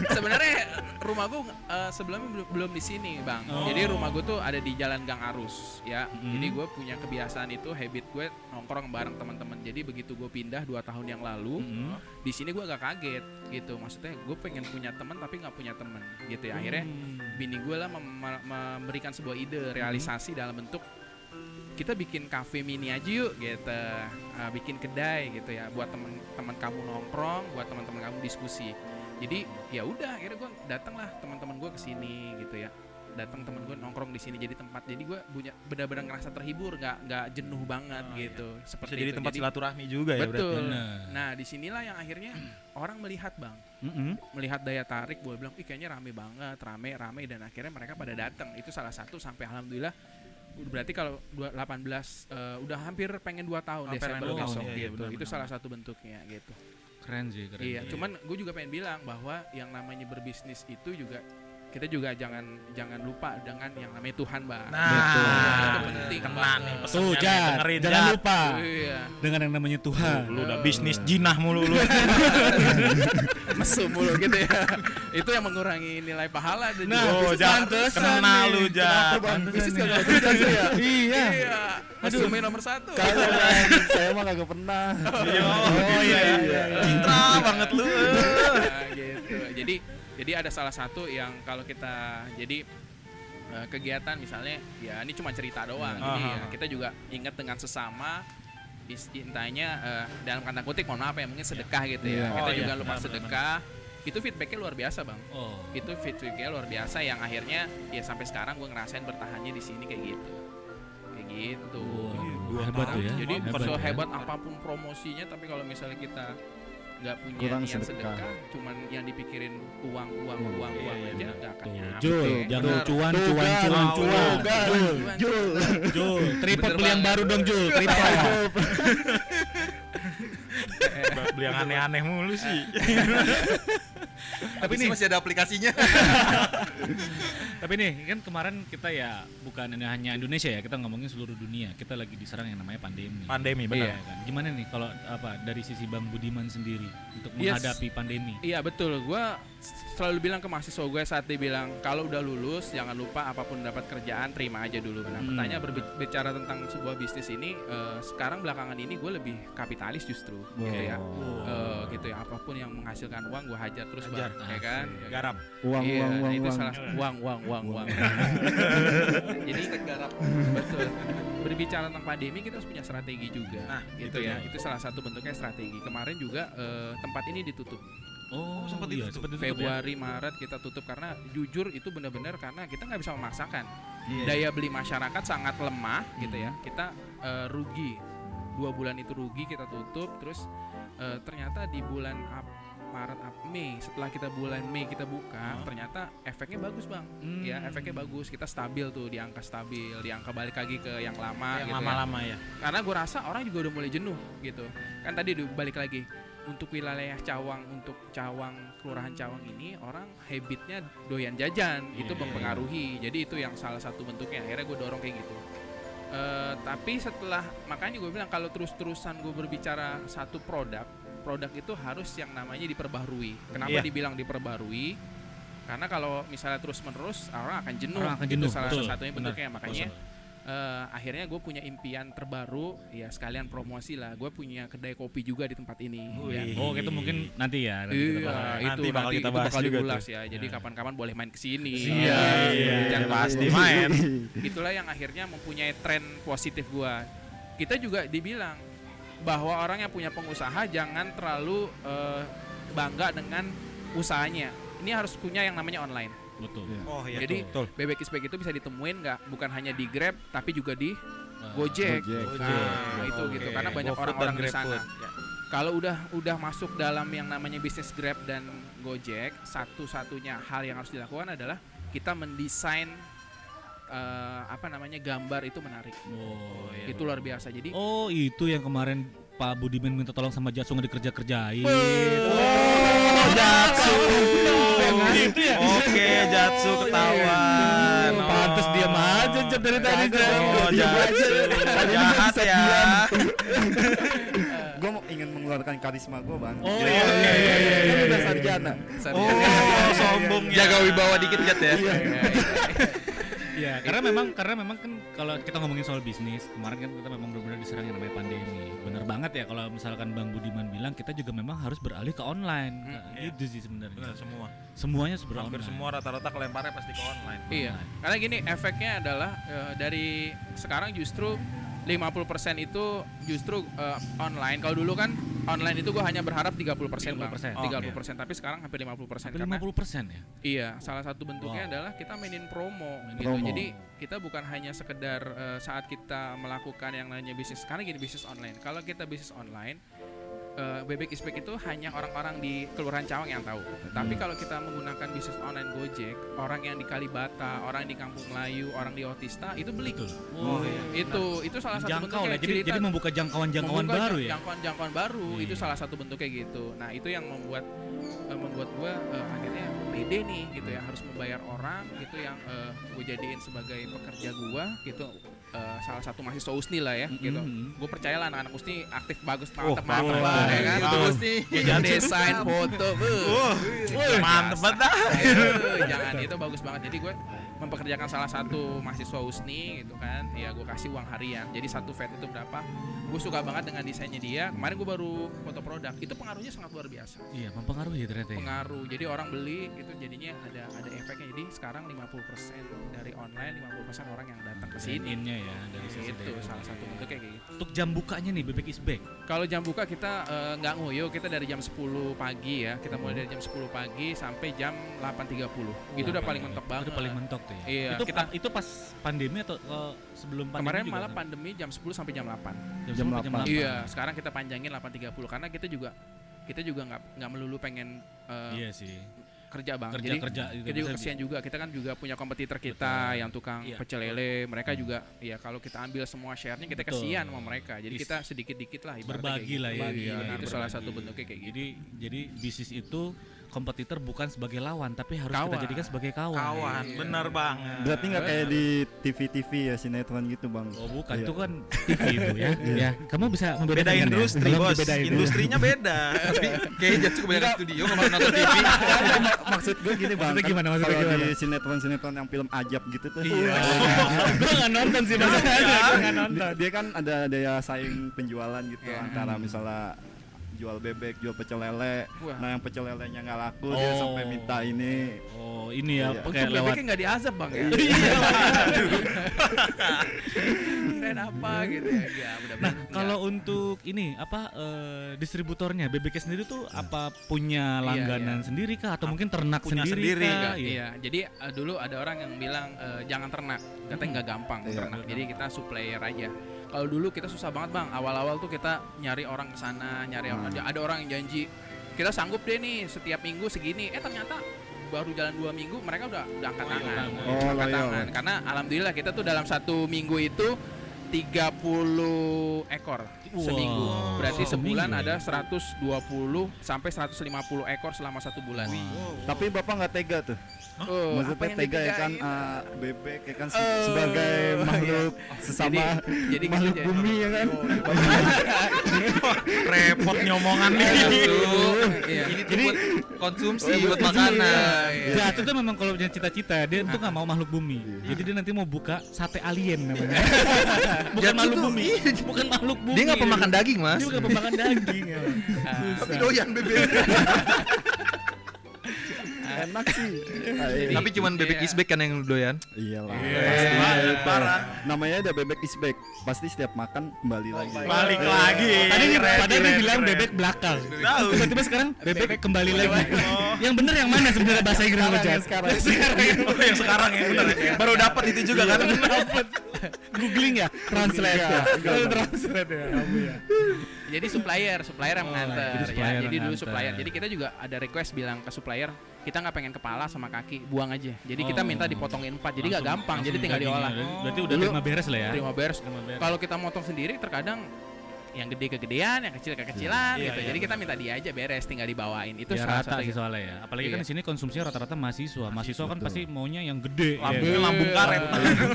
Speaker 4: sebenarnya rumah gue eh, sebelumnya belum belum di sini bang.
Speaker 2: Oh.
Speaker 4: Jadi rumah gue tuh ada di Jalan Gang Arus ya.
Speaker 2: Mm.
Speaker 4: Jadi gue punya kebiasaan itu habit gue nongkrong bareng teman-teman. Jadi begitu gue pindah dua tahun yang lalu
Speaker 2: Mm-mm.
Speaker 4: di sini gue agak kaget gitu. Maksudnya gue pengen punya teman tapi nggak punya teman gitu ya. Akhirnya
Speaker 2: Hmm.
Speaker 4: bini gue lah mem- mem- memberikan sebuah ide realisasi dalam bentuk kita bikin cafe mini aja yuk gitu Uh, bikin kedai gitu ya buat teman-teman kamu nongkrong buat teman-teman kamu diskusi jadi ya udah akhirnya gue datang lah teman-teman gue ke sini gitu ya. Datang temen gue nongkrong di sini jadi tempat jadi gue punya benar-benar ngerasa terhibur nggak nggak jenuh banget
Speaker 3: Oh,
Speaker 4: gitu.
Speaker 3: Bisa
Speaker 4: seperti
Speaker 3: jadi
Speaker 4: itu.
Speaker 3: tempat silaturahmi juga ya berarti.
Speaker 4: betul.
Speaker 2: Benar.
Speaker 4: nah di sinilah yang akhirnya orang melihat bang.
Speaker 2: Mm-mm.
Speaker 4: melihat daya tarik gue bilang ih kayaknya rame banget rame rame dan akhirnya mereka pada datang. Itu salah satu sampai alhamdulillah berarti kalau dua- 18 eh, udah hampir pengen 2 tahun
Speaker 3: Hampir
Speaker 4: Desember
Speaker 3: dua
Speaker 4: besok
Speaker 3: iya, iya,
Speaker 4: gitu.
Speaker 3: benar,
Speaker 4: itu
Speaker 3: benar,
Speaker 4: salah satu bentuknya gitu
Speaker 2: Keren sih, keren.
Speaker 4: iya
Speaker 2: sih.
Speaker 4: cuman gue juga pengen bilang bahwa yang namanya berbisnis itu juga kita juga jangan jangan lupa dengan yang namanya Tuhan bang
Speaker 3: Nah,
Speaker 4: itu penting
Speaker 3: kena
Speaker 4: banget.
Speaker 3: nih
Speaker 2: Tuh,
Speaker 3: pesannya dengerin
Speaker 2: jangan
Speaker 3: Jat.
Speaker 2: lupa
Speaker 4: iya
Speaker 2: dengan yang namanya Tuhan.
Speaker 3: Lu udah bisnis jinah mulu lu.
Speaker 4: mesum mulu gitu ya itu yang mengurangi nilai pahala dan
Speaker 2: Nah,
Speaker 4: juga
Speaker 3: Oh,
Speaker 4: bisnis
Speaker 3: Jat,
Speaker 4: pantesan
Speaker 3: kena
Speaker 4: nih.
Speaker 3: lu.
Speaker 2: Pantesan
Speaker 4: Bisnis sih ya
Speaker 2: Iya.
Speaker 4: iya mesumnya nomor satu
Speaker 5: Kagak Bang. saya mah kagak pernah.
Speaker 3: Oh iya iya. Citra banget lu.
Speaker 4: Nah, gitu. Jadi jadi ada salah satu yang kalau kita jadi eh, kegiatan misalnya ya ini cuma cerita doang jadi ya, kita juga ingat dengan sesama is- intanya eh, dalam kata kutip mohon maaf ya mungkin sedekah gitu ya
Speaker 5: Iya.
Speaker 4: kita
Speaker 3: Oh,
Speaker 4: juga
Speaker 3: iya,
Speaker 4: lupa
Speaker 3: benar,
Speaker 4: sedekah itu feedbacknya luar biasa bang
Speaker 2: Oh.
Speaker 4: itu feedbacknya luar biasa yang akhirnya ya sampai sekarang gue ngerasain bertahannya di sini kayak gitu kayak gitu
Speaker 2: Wah, hebat tuh ya.
Speaker 4: jadi
Speaker 2: hebat ya.
Speaker 4: sehebat apa pun promosinya tapi kalau misalnya kita nggak punya
Speaker 5: Kurang
Speaker 4: niat
Speaker 5: sedekah.
Speaker 4: sedekah. cuman yang dipikirin uang uang
Speaker 5: Hmm.
Speaker 4: uang
Speaker 3: Iya,
Speaker 4: uang
Speaker 3: iya,
Speaker 4: aja
Speaker 3: benar.
Speaker 4: nggak akan nyampe
Speaker 2: Jul, jangan cuan, cuan, cuan, cuan.
Speaker 4: Cuan,
Speaker 5: Jul.
Speaker 2: Jul, tripod beli yang baru dong Jul, tripod.
Speaker 3: Beli yang aneh-aneh mulu sih.
Speaker 6: Tapi ini masih ada aplikasinya.
Speaker 2: Tapi nih kan kemarin kita ya bukan ini hanya Indonesia ya, kita ngomongin seluruh dunia. Kita lagi diserang yang namanya pandemi.
Speaker 3: Pandemi
Speaker 2: Iya
Speaker 3: benar.
Speaker 2: kan. Gimana nih kalau apa dari sisi Bang Budiman sendiri untuk
Speaker 4: Yes.
Speaker 2: menghadapi pandemi?
Speaker 4: Iya betul, gue selalu bilang ke mahasiswa gue saat dia bilang kalau udah lulus jangan lupa apa pun dapat kerjaan terima aja dulu. Nah,
Speaker 2: Hmm.
Speaker 4: pertanyaan berbicara tentang sebuah bisnis ini eh, sekarang belakangan ini gue lebih kapitalis justru, gitu ya. Eh, gitu ya apa pun yang menghasilkan uang gue hajar terus
Speaker 3: Hajar.
Speaker 4: bang, ya kan?
Speaker 3: Garap.
Speaker 5: Uang,
Speaker 4: iya,
Speaker 5: uang,
Speaker 4: nah
Speaker 5: uang,
Speaker 4: itu
Speaker 5: uang.
Speaker 4: salah uang, uang, uang, uang. Jadi betul. Berbicara tentang pandemi kita harus punya strategi juga.
Speaker 3: Nah,
Speaker 4: gitu
Speaker 3: itu
Speaker 4: ya. Itu salah satu bentuknya strategi. Kemarin juga eh, tempat ini ditutup.
Speaker 2: Oh,
Speaker 6: sempat
Speaker 2: iya,
Speaker 6: ditutup.
Speaker 2: sempat ditutup ya?
Speaker 4: Februari Maret kita tutup karena jujur itu benar-benar karena kita nggak bisa memaksakan
Speaker 3: Iya.
Speaker 4: daya beli masyarakat sangat lemah gitu ya kita eh, rugi dua bulan itu rugi kita tutup terus eh, ternyata di bulan Maret Mei. Setelah kita bulan Mei kita buka ternyata efeknya bagus bang.
Speaker 2: Hmm.
Speaker 4: ya efeknya bagus. Kita stabil tuh di angka stabil di angka balik lagi ke yang lama
Speaker 3: Yang
Speaker 4: gitu ya.
Speaker 3: lama-lama ya.
Speaker 4: karena gue rasa orang juga udah mulai jenuh gitu. Kan tadi di- balik lagi. Untuk wilayah Cawang untuk Cawang kelurahan Cawang ini orang habitnya doyan jajan itu
Speaker 2: Iya.
Speaker 4: mempengaruhi. Jadi itu yang salah satu bentuknya. Akhirnya gue dorong kayak gitu. Eh, tapi setelah makanya gue bilang kalau terus-terusan gue berbicara satu produk produk itu harus yang namanya diperbaharui kenapa
Speaker 3: Iya.
Speaker 4: dibilang diperbaharui karena kalau misalnya terus-menerus orang akan jenuh
Speaker 2: Orang akan
Speaker 4: Itu
Speaker 2: jenuh,
Speaker 4: salah
Speaker 2: betul,
Speaker 4: satunya
Speaker 2: benar.
Speaker 4: bentuknya makanya eh, akhirnya gue punya impian terbaru ya sekalian promosi lah gue punya kedai kopi juga di tempat ini ya.
Speaker 2: Oh, itu mungkin nanti ya. nanti kita
Speaker 4: Iya,
Speaker 2: bahas.
Speaker 4: itu
Speaker 3: Nanti bakal kita
Speaker 4: itu
Speaker 3: bahas
Speaker 4: bakal
Speaker 3: juga
Speaker 4: diulas
Speaker 3: tuh.
Speaker 4: ya. Jadi
Speaker 2: Nah.
Speaker 4: kapan-kapan boleh main ke sini.
Speaker 3: Iya, iya,
Speaker 4: Jangan
Speaker 3: pasti
Speaker 4: lupa.
Speaker 3: main.
Speaker 4: Itulah yang akhirnya mempunyai tren positif gua. Kita juga dibilang bahwa orang yang punya pengusaha jangan terlalu eh, bangga dengan usahanya. Ini harus punya yang namanya online.
Speaker 2: Betul.
Speaker 5: Iya.
Speaker 3: Oh iya.
Speaker 4: Jadi
Speaker 3: betul.
Speaker 4: bebek ispek itu bisa ditemuin nggak bukan hanya di Grab tapi juga di
Speaker 2: Eh,
Speaker 4: Gojek.
Speaker 5: Gojek.
Speaker 4: Nah, itu
Speaker 3: Oke.
Speaker 4: gitu karena banyak orang-orang
Speaker 3: dan
Speaker 4: di sana.
Speaker 3: Ya.
Speaker 4: Kalau udah udah masuk dalam yang namanya bisnis Grab dan Gojek, satu-satunya hal yang harus dilakukan adalah kita mendesain eh, apa namanya gambar itu menarik.
Speaker 2: Oh, iya.
Speaker 4: Itu luar biasa. Jadi
Speaker 2: Oh, itu yang kemarin Pak Budiman minta tolong sama Jatsu nggak dikerja-kerjain.
Speaker 3: Oh, Jatsu.
Speaker 2: Gitu ya?
Speaker 3: Oke, Jatsu ketahuan.
Speaker 2: Oh, pantes diam aja Jat, dari tadi.
Speaker 3: Oh, Jatsu. Jahat ya.
Speaker 5: Gue mau ingin mengeluarkan karisma gue bang.
Speaker 2: Oh,
Speaker 3: Iya,
Speaker 2: iya, iya, iya, iya,
Speaker 5: Kan
Speaker 2: iya.
Speaker 5: udah sarjana.
Speaker 3: Oh, sombong ya.
Speaker 6: Jaga wibawa dikit Jat ya.
Speaker 2: Iya, karena memang karena memang kan kalau kita ngomongin soal bisnis, kemarin kan kita memang benar-benar diserang yang namanya pandemi. Bener banget ya kalau misalkan Bang Budiman bilang kita juga memang harus beralih ke online. Nah,
Speaker 3: iya.
Speaker 2: Itu sih sebenarnya.
Speaker 3: Benar semua.
Speaker 2: Semuanya harus
Speaker 3: Hampir
Speaker 2: online.
Speaker 3: semua rata-rata kelemparnya pasti ke online.
Speaker 4: Iya. Karena gini efeknya adalah eh, dari sekarang justru 50% itu justru eh, online. Kalau dulu kan online itu gua hanya berharap 30% Bang.
Speaker 2: 30%.
Speaker 4: 30%, tapi sekarang hampir 50%
Speaker 2: Hampir
Speaker 4: karena
Speaker 2: 50% ya.
Speaker 4: Iya, salah satu bentuknya
Speaker 2: Wow.
Speaker 4: adalah kita mainin promo gitu.
Speaker 5: promo.
Speaker 4: Jadi kita bukan hanya sekedar eh, saat kita melakukan yang namanya bisnis. Karena gini bisnis online. Kalau kita bisnis online, eh, bebek ispek itu hanya orang-orang di Kelurahan Cawang yang tahu. Tapi kalau kita menggunakan bisnis online Gojek, orang yang di Kalibata, orang di Kampung Melayu, orang di Otista itu beli.
Speaker 2: Betul.
Speaker 3: Oh, iya.
Speaker 4: Itu itu salah satu
Speaker 2: Jangkau
Speaker 4: bentuknya.
Speaker 2: Jadi
Speaker 4: cerita
Speaker 2: jadi membuka jangkauan-jangkauan baru
Speaker 4: jang-
Speaker 2: ya.
Speaker 4: Jangkauan-jangkauan baru
Speaker 2: Iya.
Speaker 4: itu salah satu bentuknya gitu. Nah itu yang membuat eh, membuat gue akhirnya pede nih gitu ya harus membayar orang gitu yang gue jadiin sebagai pekerja gue gitu eh, salah satu mahasiswa USNI lah ya gitu.
Speaker 2: Mhm.
Speaker 4: Gue percaya lah anak-anak USNI aktif bagus
Speaker 3: Oh,
Speaker 4: mantep mantep
Speaker 3: bagus.
Speaker 4: lah ya kan. Terus nih desain foto.
Speaker 3: Wah, mantep banget.
Speaker 4: Aduh, jangan itu bagus banget. Jadi gue mempekerjakan salah satu mahasiswa USNI gitu kan. Ya gue kasih uang harian. Jadi satu vet itu berapa? Gue suka banget dengan desainnya dia. Kemarin gue baru foto produk. Itu pengaruhnya sangat luar biasa.
Speaker 2: Iya, mempengaruhi ternyata ya.
Speaker 4: Pengaruh. Jadi orang beli itu jadinya ada ada efeknya. Jadi sekarang 50% dari online, 50% orang yang datang ke sini.
Speaker 2: Innya ya dari sisi
Speaker 4: Itu salah satu bentuknya kayak gitu.
Speaker 2: Untuk jam bukanya nih Bebek is back.
Speaker 4: Kalau jam buka kita eh, nggak nguyuh, kita dari jam 10 pagi ya. Kita mulai dari jam 10 pagi sampai jam 8.30. Itu udah paling mentok banget.
Speaker 2: Itu paling mentok tuh ya.
Speaker 4: Iya,
Speaker 2: Itu
Speaker 4: kita-
Speaker 2: itu pas pandemi atau eh, sebelum pandemi
Speaker 4: Kemarin
Speaker 2: juga
Speaker 4: malah
Speaker 2: kan?
Speaker 4: pandemi jam 10 sampai jam 8.
Speaker 2: jam,
Speaker 5: jam
Speaker 2: 10
Speaker 5: 8.
Speaker 4: Iya, sekarang kita panjangin 8.30 karena kita juga kita juga nggak nggak melulu pengen eh,
Speaker 2: Iya sih.
Speaker 4: Kerja bang.
Speaker 2: Kerja
Speaker 4: Jadi
Speaker 2: kerja juga bisa
Speaker 4: kesian juga. Kita kan juga punya kompetitor kita
Speaker 2: Betul.
Speaker 4: yang tukang
Speaker 2: Iya.
Speaker 4: pecel lele. Mereka juga ya kalau kita ambil semua share-nya kita
Speaker 2: Betul.
Speaker 4: kesian sama mereka. Jadi kita sedikit-dikit lah ibaratnya
Speaker 2: berbagi
Speaker 4: kayak
Speaker 2: lah ya.
Speaker 4: gitu. Berbagi,
Speaker 2: Iya,
Speaker 4: itu salah satu bentuknya kayak gitu.
Speaker 2: Jadi jadi bisnis itu kompetitor bukan sebagai lawan tapi harus kita
Speaker 4: Kawan.
Speaker 2: jadikan sebagai kawan.
Speaker 3: Kawan,
Speaker 4: Iya.
Speaker 3: bener banget.
Speaker 5: Berarti nggak kayak di TV-TV ya sinetron gitu bang?
Speaker 2: Oh bukan,
Speaker 5: Iya.
Speaker 2: itu kan TV itu ya. ya, kamu bisa membedakan
Speaker 3: Beda
Speaker 2: kan ya?
Speaker 3: industri
Speaker 2: Belum
Speaker 3: bos,
Speaker 2: dibedain.
Speaker 3: industrinya beda.
Speaker 6: Tapi kayaknya Jatsu kebanyakan studio kalau nonton TV.
Speaker 5: Maksud gue gini bang,
Speaker 2: Maksudnya
Speaker 5: kan
Speaker 2: gimana, maksudnya
Speaker 5: kalau di sinetron-sinetron yang film ajab gitu tuh,
Speaker 3: Iya.
Speaker 2: Gue nggak nonton sih maksudnya. Gue nggak nonton.
Speaker 5: dia, kan ada daya saing penjualan gitu
Speaker 4: Iya.
Speaker 5: antara misalnya jual bebek, jual pecel lele.
Speaker 4: Wah.
Speaker 5: Nah yang pecel lelenya nggak laku dia
Speaker 2: Oh.
Speaker 5: sampai minta ini.
Speaker 2: Oh ini ya
Speaker 5: Iya.
Speaker 2: pakai
Speaker 4: Untuk
Speaker 2: lewat.
Speaker 4: bebeknya nggak diazab bang ya?
Speaker 2: Iya.
Speaker 4: Kirain apa gitu ya? Ya,
Speaker 2: Nah,
Speaker 4: enggak.
Speaker 2: kalau untuk ini apa eh, distributornya bebeknya sendiri tuh apa punya
Speaker 4: Iya,
Speaker 2: langganan sendiri kah atau mungkin ternak
Speaker 3: Punya
Speaker 2: sendiri,
Speaker 3: sendiri,
Speaker 2: kah? Iya.
Speaker 4: iya. Jadi eh, dulu ada orang yang bilang eh, jangan ternak, katanya nggak gampang
Speaker 5: Iya.
Speaker 4: ternak. Jadi kita supplier aja. Kalau dulu kita susah banget bang. Awal-awal tuh kita nyari orang ke sana, nyari orang.
Speaker 5: Hmm.
Speaker 4: Ada orang yang janji kita sanggup deh nih setiap minggu segini. Eh ternyata baru jalan dua minggu mereka udah, udah angkat tangan,
Speaker 5: Oh,
Speaker 4: angkat
Speaker 5: loyal.
Speaker 4: tangan. Karena alhamdulillah kita tuh dalam satu minggu itu 30 ekor seminggu.
Speaker 2: Wow.
Speaker 4: Berarti sebulan
Speaker 2: Seminggu ya?
Speaker 4: ada 120 sampai 150 ekor selama satu bulan.
Speaker 5: Tapi bapak nggak tega tuh.
Speaker 4: Oh, apa
Speaker 5: Maksudnya tega ya kan ah, bebek ya kan se-
Speaker 4: Oh,
Speaker 5: sebagai
Speaker 4: iya.
Speaker 5: makhluk sesama
Speaker 4: jadi gitu
Speaker 5: makhluk
Speaker 4: aja.
Speaker 5: bumi ya kan.
Speaker 3: Repot nyomongan nih.
Speaker 4: Iya.
Speaker 6: Ini tuh buat konsumsi,
Speaker 5: Oh,
Speaker 6: buat makanan.
Speaker 4: Iya.
Speaker 2: Jatuh tuh memang kalau punya cita-cita dia tuh nggak mau makhluk bumi. Jadi dia nanti mau buka sate alien namanya. bukan makhluk bumi, bukan makhluk bumi.
Speaker 6: Dia nggak pemakan daging mas.
Speaker 2: Dia bukan pemakan daging. ya.
Speaker 6: Tapi doyan bebek.
Speaker 5: Enak sih. Iya.
Speaker 6: Tapi cuman bebek
Speaker 4: Iya.
Speaker 6: isbek kan yang doyan.
Speaker 5: Iyalah.
Speaker 3: Iya,
Speaker 5: Pasti
Speaker 3: parah.
Speaker 5: Namanya ada bebek is back. Pasti setiap makan kembali lagi.
Speaker 3: Balik lagi.
Speaker 2: Tadi padahal dia bilang bebek belakang.
Speaker 3: Tahu.
Speaker 2: Tiba-tiba sekarang bebek kembali lagi.
Speaker 3: Oh.
Speaker 2: Yang bener yang mana sebenarnya bahasa Inggris
Speaker 5: Sekarang,
Speaker 2: Jas?
Speaker 5: yang sekarang.
Speaker 3: Oh, yang sekarang ya benar. Baru dapat itu juga kan.
Speaker 2: Googling ya, translate ya. Translate ya. ya.
Speaker 4: Jadi supplier, supplier yang
Speaker 2: Oh,
Speaker 4: mengantar.
Speaker 2: jadi
Speaker 4: ya. Jadi dulu supplier. Jadi kita juga ada request bilang ke supplier, kita nggak pengen kepala sama kaki, buang aja. Jadi kita
Speaker 2: Oh.
Speaker 4: minta dipotongin empat. Jadi nggak gampang. Jadi tinggal
Speaker 2: dagingnya.
Speaker 4: diolah.
Speaker 2: Berarti udah
Speaker 4: Dulu-
Speaker 2: terima beres lah ya.
Speaker 4: Terima beres.
Speaker 2: Beres.
Speaker 4: Kalau kita motong sendiri terkadang yang gede kegedean, yang kecil kekecilan
Speaker 3: Iya,
Speaker 4: gitu.
Speaker 3: iya,
Speaker 4: Jadi kita minta dia aja beres, tinggal dibawain. Itu
Speaker 2: Biar
Speaker 4: salah
Speaker 2: rata sih soalnya ya. Apalagi kan
Speaker 4: Iya.
Speaker 2: di sini konsumsinya rata-rata mahasiswa. Mahasiswa kan pasti maunya yang gede. Ya.
Speaker 3: lambung karet.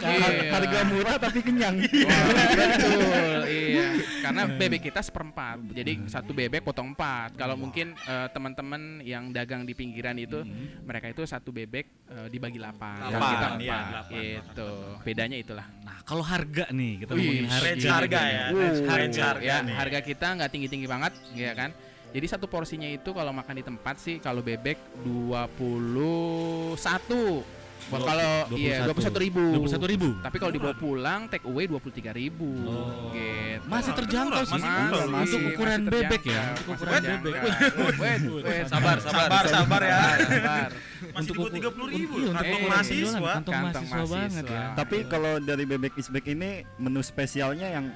Speaker 4: Iya.
Speaker 5: Harga murah tapi kenyang.
Speaker 4: Betul, iya. Karena bebek kita seperempat, jadi satu bebek potong empat. Kalau mungkin eh, teman-teman yang dagang di pinggiran itu, mereka itu satu bebek eh, dibagi delapan.
Speaker 3: Delapan,
Speaker 4: kita
Speaker 3: iya,
Speaker 4: empat. Gitu. Bedanya itulah.
Speaker 2: Nah, kalau harga nih, kita ngomongin harga.
Speaker 3: Range harga ya. Range range harga
Speaker 4: ya,
Speaker 3: nih.
Speaker 4: harga kita nggak tinggi-tinggi banget, ya kan? Jadi satu porsinya itu kalau makan di tempat sih kalau bebek 21. Wah, kalau iya 21 ribu.
Speaker 2: 21 ribu.
Speaker 4: Tapi kalau dibawa pulang take away 23 ribu.
Speaker 2: Oh.
Speaker 4: Gitu.
Speaker 2: Masih terjangkau sih.
Speaker 3: Masih murah,
Speaker 2: Untuk
Speaker 4: masih
Speaker 2: ukuran
Speaker 4: terjangkau,
Speaker 2: bebek ya.
Speaker 4: masih
Speaker 2: Untuk ukuran bebek.
Speaker 4: Wait, wait,
Speaker 6: Sabar, sabar.
Speaker 3: Sabar, sabar ya.
Speaker 4: sabar.
Speaker 3: Masih di bawah 30 ribu.
Speaker 2: Iya, untuk
Speaker 3: Kantong
Speaker 4: ukuran
Speaker 3: mahasiswa.
Speaker 2: Kantong
Speaker 4: Kantong
Speaker 2: mahasiswa banget ya.
Speaker 5: Tapi kalau dari bebek is back ini menu spesialnya yang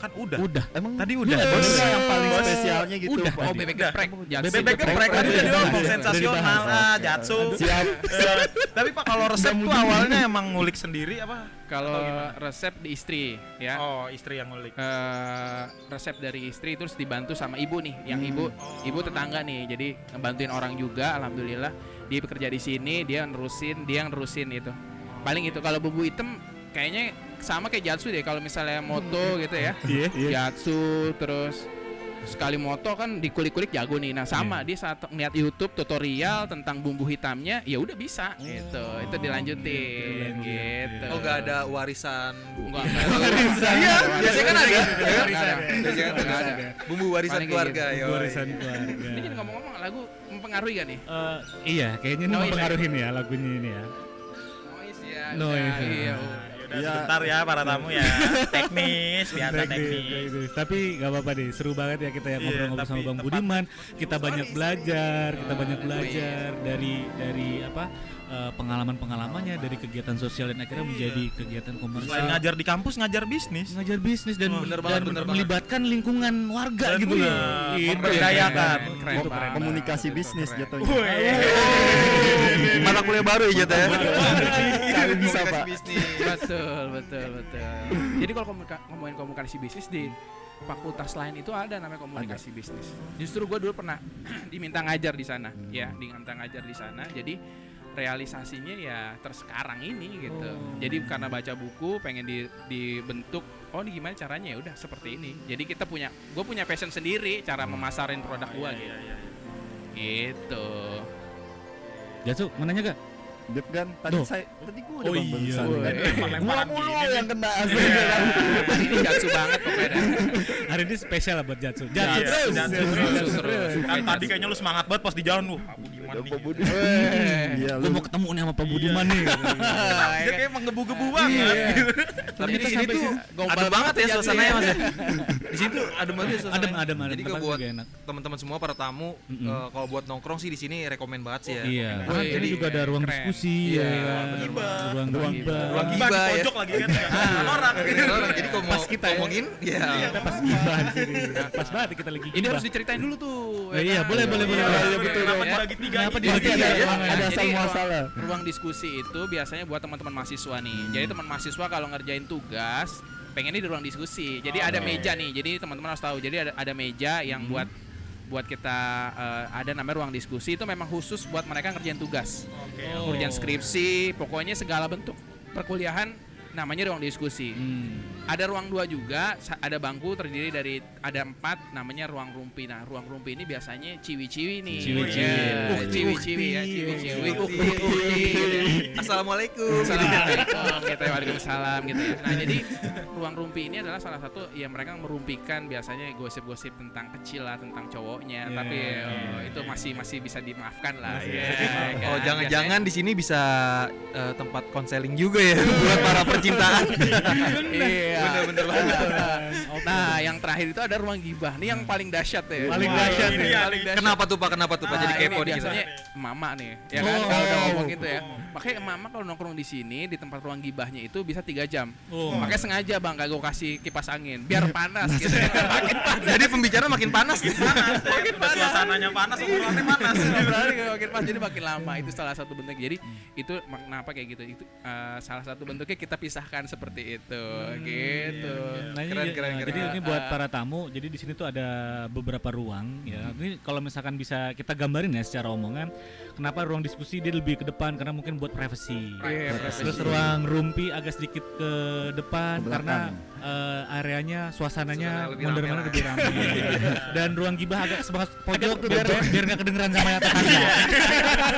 Speaker 3: Kan udah.
Speaker 2: Udah.
Speaker 5: emang
Speaker 3: Tadi udah.
Speaker 5: Bos, yang paling spesialnya gitu.
Speaker 2: Udah.
Speaker 4: Oh, bebek geprek.
Speaker 3: Bebek geprek tadi udah diomong sensasional ah, jatsu.
Speaker 5: Siap.
Speaker 3: Eh, Tapi Pak kalau resep tuh awalnya emang ngulik sendiri apa?
Speaker 4: Kalau resep di istri ya.
Speaker 3: Oh, istri yang ngulik.
Speaker 4: eh, resep dari istri terus dibantu sama ibu nih yang
Speaker 5: Hmm.
Speaker 4: ibu
Speaker 3: Oh.
Speaker 4: ibu tetangga nih jadi ngebantuin orang juga alhamdulillah dia bekerja di sini dia nerusin dia yang nerusin itu paling itu kalau bumbu hitam kayaknya sama kayak Jatsu deh kalau misalnya moto gitu ya.
Speaker 2: Iya, iya.
Speaker 4: Jatsu terus sekali moto kan dikulik-kulik jago nih. Nah, sama dia saat ngeliat YouTube tutorial tentang bumbu hitamnya, ya udah bisa gitu. Itu dilanjutin gitu.
Speaker 6: Oh nggak ada warisan.
Speaker 4: Enggak.
Speaker 6: Iya, biasanya kan ada. ya kan?
Speaker 4: Biasanya
Speaker 6: kan
Speaker 4: ada.
Speaker 6: Bumbu warisan keluarga ya.
Speaker 2: Warisan keluarga.
Speaker 4: Ini ngomong-ngomong lagu mempengaruhi gak nih?
Speaker 2: Eh, iya, kayaknya ini
Speaker 4: ya?
Speaker 2: mempengaruhi nih ya lagunya ini ya.
Speaker 4: Noise ya.
Speaker 2: Noise.
Speaker 4: Iya.
Speaker 3: Udah
Speaker 5: Iya.
Speaker 3: sebentar ya para tamu ya. Teknis, biasa
Speaker 2: Teknis,
Speaker 3: teknis.
Speaker 2: teknis. Tapi nggak apa-apa deh, seru banget ya kita ya
Speaker 3: Iya,
Speaker 2: ngobrol-ngobrol sama Bang Budiman. Kita banyak belajar, kita banyak belajar dari dari apa eh, pengalaman-pengalamannya dari kegiatan sosial dan akhirnya menjadi kegiatan
Speaker 3: Selain
Speaker 2: komersial.
Speaker 3: ngajar di kampus, ngajar bisnis.
Speaker 2: ngajar bisnis dan,
Speaker 3: Oh,
Speaker 6: bener
Speaker 2: dan
Speaker 6: banget, bener banget.
Speaker 2: melibatkan lingkungan warga
Speaker 3: Dan
Speaker 2: gitu
Speaker 3: iya,
Speaker 2: ya. Gitu.
Speaker 3: memberdayakan.
Speaker 4: Banget.
Speaker 5: komunikasi bisnis jatuhnya.
Speaker 6: Mata kuliah baru ya jatuh ya.
Speaker 5: Kali bisa
Speaker 6: Komunikasi
Speaker 5: pak.
Speaker 6: bisnis.
Speaker 4: betul betul betul. Jadi kalau komunika- ngomongin komunikasi bisnis di fakultas lain itu ada namanya komunikasi bisnis. Justru gue dulu pernah diminta ngajar di sana ya diminta ngajar di sana. Jadi realisasinya ya tersekarang ini gitu. Jadi karena baca buku pengen di, dibentuk oh ini gimana caranya? Ya udah seperti ini. Jadi kita punya gue punya passion sendiri cara memasarin produk gue gitu. gitu.
Speaker 2: Jatsu, mau nanya gak?
Speaker 5: Beb kan tadi
Speaker 2: Duh.
Speaker 5: saya tadi gua udah
Speaker 2: Oh
Speaker 5: bang
Speaker 2: iya.
Speaker 5: kan. Gua mulu yang kena aslinya kan.
Speaker 4: ini jatsu banget pokoknya
Speaker 2: Hari ini spesial buat Jatsu.
Speaker 3: Iya,
Speaker 2: Jatsu terus.
Speaker 3: Jatsu
Speaker 4: terus terus
Speaker 3: Kan tadi kayaknya lu semangat banget pas di jalan lu. Abu Diman nih.
Speaker 5: Pak Budi. Iya
Speaker 2: Gue
Speaker 5: lu.
Speaker 2: mau ketemu nih sama Pak Budiman nih.
Speaker 3: Dia kayak menggebu-gebu banget.
Speaker 6: Tapi di sini
Speaker 4: sampai
Speaker 6: tuh
Speaker 4: sini gombal
Speaker 6: adem banget ya suasananya mas. ya. Di sini tuh adem banget ya suasananya.
Speaker 2: Adem, adem, adem.
Speaker 6: Jadi buat
Speaker 2: juga enak.
Speaker 6: teman-teman semua para tamu, eh, kalau buat nongkrong sih di sini rekomen banget sih ya.
Speaker 2: Iya.
Speaker 4: Jadi
Speaker 2: juga ada ruang diskusi
Speaker 6: Iya,
Speaker 2: ya Ruang
Speaker 4: Ruang
Speaker 2: ruang
Speaker 3: di
Speaker 6: ya.
Speaker 3: pojok lagi kan. Orang.
Speaker 6: Jadi kalau mau
Speaker 2: ya.
Speaker 6: ngomongin, ya.
Speaker 2: Kita pas di sini. Pas banget kita lagi
Speaker 4: Ini harus diceritain dulu tuh.
Speaker 2: Ya, iya, boleh, boleh, boleh.
Speaker 5: Iya, betul,
Speaker 3: Kenapa
Speaker 4: ya.
Speaker 3: dibagi tiga?
Speaker 2: Kenapa dibagi
Speaker 5: Pasti
Speaker 2: tiga?
Speaker 5: ada
Speaker 2: Ruangan.
Speaker 5: ada
Speaker 4: Jadi
Speaker 5: asal
Speaker 4: ruang-
Speaker 5: muasalah.
Speaker 4: Ruang diskusi itu biasanya buat teman-teman mahasiswa nih. Jadi teman mahasiswa kalau ngerjain tugas pengennya di ruang diskusi. Jadi ada meja nih. Jadi teman-teman harus tahu. Jadi ada ada meja yang buat buat kita eh, ada namanya ruang diskusi itu memang khusus buat mereka ngerjain tugas.
Speaker 3: Oke.
Speaker 4: Ngerjain skripsi, pokoknya segala bentuk perkuliahan namanya ruang diskusi.
Speaker 2: Hmm.
Speaker 4: Ada ruang dua juga, ada bangku terdiri dari ada empat, namanya ruang rumpi. Nah, ruang rumpi ini biasanya ciwi-ciwi nih.
Speaker 2: Ciwi-ciwi.
Speaker 4: Ya,
Speaker 2: Uh,
Speaker 4: uh, ciwi-ciwi ya, ciwi-ciwi. Uh,
Speaker 6: Ukti, ukti. Assalamualaikum.
Speaker 4: Assalamualaikum gitu ya, Waalaikumsalam gitu ya. Nah, jadi ruang rumpi ini adalah salah satu yang mereka merumpikan biasanya gosip-gosip tentang kecil lah, tentang cowoknya,
Speaker 2: Iya,
Speaker 4: tapi
Speaker 2: iya,
Speaker 4: oh, itu masih masih bisa dimaafkan lah. Ya, kan?
Speaker 6: Oh jangan-jangan di sini bisa eh, tempat konseling juga ya buat para percintaan.
Speaker 4: Iya.
Speaker 6: Bener-bener banget.
Speaker 4: Nah, yang terakhir itu ada ruang gibah. Nih yang paling dahsyat ya.
Speaker 2: Paling dahsyat nih.
Speaker 3: ya,
Speaker 4: Paling
Speaker 3: nih.
Speaker 4: dahsyat.
Speaker 6: Kenapa tuh pak? Kenapa tuh pak? Jadi
Speaker 4: Nah,
Speaker 6: kepo nih kita.
Speaker 4: biasanya mama nih, ya kan?
Speaker 2: Oh.
Speaker 4: Kalau udah ngomong gitu ya. Makanya mama kalau nongkrong di sini di tempat ruang gibahnya itu bisa tiga jam.
Speaker 2: Oh.
Speaker 4: Makanya sengaja bang gak gue kasih kipas angin biar panas gitu. Makin panas.
Speaker 6: Jadi pembicara makin panas.
Speaker 3: Makin panas. Suasananya panas, obrolannya panas.
Speaker 4: Makin panas jadi makin lama itu salah satu bentuk. Jadi itu mak- kenapa kayak gitu? Itu eh, salah satu bentuknya kita pisahkan seperti itu, gitu.
Speaker 2: Nah, ini,
Speaker 6: Keren,
Speaker 2: ya,
Speaker 6: keren,
Speaker 2: Jadi
Speaker 6: keren.
Speaker 2: ini buat para tamu. Jadi di sini tuh ada beberapa ruang ya. Ini kalau misalkan bisa kita gambarin ya secara omongan, kenapa ruang diskusi dia lebih ke depan karena mungkin buat privacy.
Speaker 4: Iya, privacy.
Speaker 2: Terus ruang rumpi agak sedikit ke depan
Speaker 5: Ke
Speaker 2: karena eh, areanya suasananya
Speaker 6: lebih rame
Speaker 2: mana lebih ramai. Dan ruang gibah agak sebelah pojok biar biar nggak kedengeran sama yang tetangga.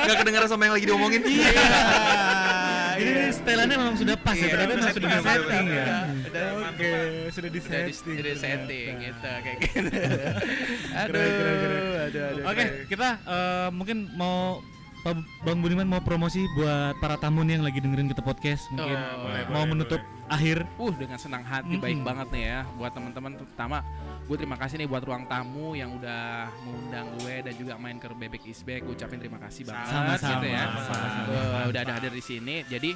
Speaker 6: Gak kedengaran sama yang lagi diomongin.
Speaker 2: Setelannya memang sudah pas ya, ternyata memang sudah setting ya. Oke, sudah di setting.
Speaker 4: udah setting gitu kayak gitu. aduh, aduh, aduh.
Speaker 2: Oke, kita eh, mungkin mau Bang Budiman mau promosi buat para tamu nih yang lagi dengerin kita podcast mungkin
Speaker 4: Oh, boleh,
Speaker 2: mau menutup akhir.
Speaker 4: Uh dengan senang hati baik
Speaker 2: Mm-mm.
Speaker 4: banget nih ya. Buat teman-teman terutama gue terima kasih nih buat ruang tamu yang udah mengundang gue dan juga main ke Bebek Isbek gue ucapin terima kasih banget
Speaker 2: Sama-sama,
Speaker 4: gitu ya.
Speaker 2: sama-sama.
Speaker 4: Gua udah ada hadir di sini. Jadi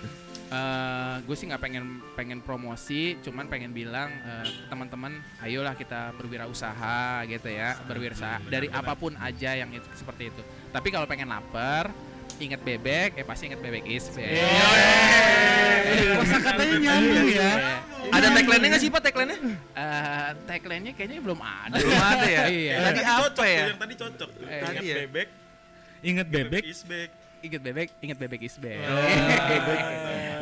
Speaker 4: eh, gue sih nggak pengen pengen promosi cuman pengen bilang eh, teman-teman ayolah kita berwirausaha gitu ya berwirausaha dari apa pun aja yang itu seperti itu. Tapi kalau pengen lapar ingat bebek, eh pasti ingat bebek isbek.
Speaker 2: Kosa katanya nyambung ya.
Speaker 6: Ada tagline-nya nggak sih pak tagline-nya?
Speaker 4: Eh, tagline-nya kayaknya belum ada.
Speaker 6: Belum ada ya.
Speaker 4: Iya.
Speaker 6: Tadi apa ya?
Speaker 3: yang tadi cocok.
Speaker 4: Eh,
Speaker 3: Ingat
Speaker 6: tadi ya?
Speaker 3: bebek,
Speaker 2: Ingat bebek,
Speaker 3: isbek.
Speaker 4: inget bebek, inget bebek is back.
Speaker 3: Oh.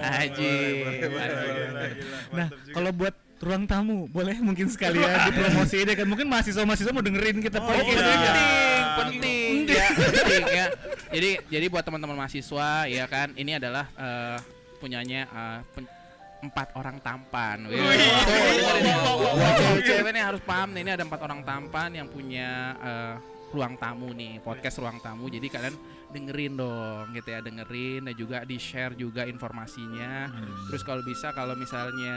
Speaker 4: Haji.
Speaker 2: Nah, kalau buat ruang tamu boleh mungkin sekali ya dipromosi deh kan mungkin mahasiswa-mahasiswa mau dengerin kita
Speaker 3: Oh,
Speaker 2: podcast
Speaker 3: iya.
Speaker 2: aja.
Speaker 4: Penting, ya, penting ya. Jadi jadi buat teman-teman mahasiswa ya kan, ini adalah eh, punyanya eh, pen- empat orang tampan. Cewek-cewek nih harus paham nih, ini ada empat orang tampan yang punya eh, ruang tamu nih, podcast ruang tamu. Jadi kalian dengerin dong gitu ya, dengerin dan juga di-share juga informasinya. Terus kalau bisa kalau misalnya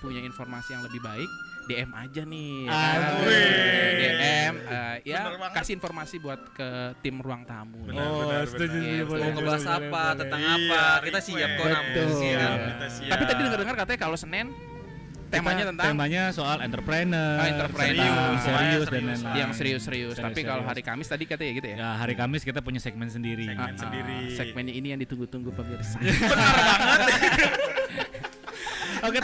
Speaker 4: punya informasi yang lebih baik, DM aja nih. ya kan?
Speaker 2: Aduh.
Speaker 4: DM eh, ya
Speaker 3: Bener banget.
Speaker 4: kasih informasi buat ke tim ruang tamu.
Speaker 3: Benar,
Speaker 2: Oh,
Speaker 3: benar,
Speaker 2: setuju
Speaker 3: benar.
Speaker 4: Iya,
Speaker 2: boleh,
Speaker 6: Mau ngebahas
Speaker 2: boleh,
Speaker 6: apa,
Speaker 2: boleh,
Speaker 6: tentang
Speaker 3: Iya,
Speaker 6: apa, kita siap kok.
Speaker 3: Kita siap.
Speaker 4: Tapi tadi dengar-dengar katanya kalau Senin temanya
Speaker 2: Kita-
Speaker 4: tentang
Speaker 2: temanya soal entrepreneur,
Speaker 4: Ah, entrepreneur.
Speaker 2: tentang serius,
Speaker 3: Serius,
Speaker 2: dan
Speaker 3: serius.
Speaker 2: lain-lain.
Speaker 4: yang serius-serius.
Speaker 2: Serius,
Speaker 4: Tapi kalau
Speaker 2: serius.
Speaker 4: hari Kamis tadi katanya gitu ya.
Speaker 2: Ya, hari Kamis kita punya segmen sendiri.
Speaker 3: Segmen
Speaker 4: Ah, ah,
Speaker 3: sendiri.
Speaker 4: segmennya ini yang ditunggu-tunggu pemirsa.
Speaker 2: Oke,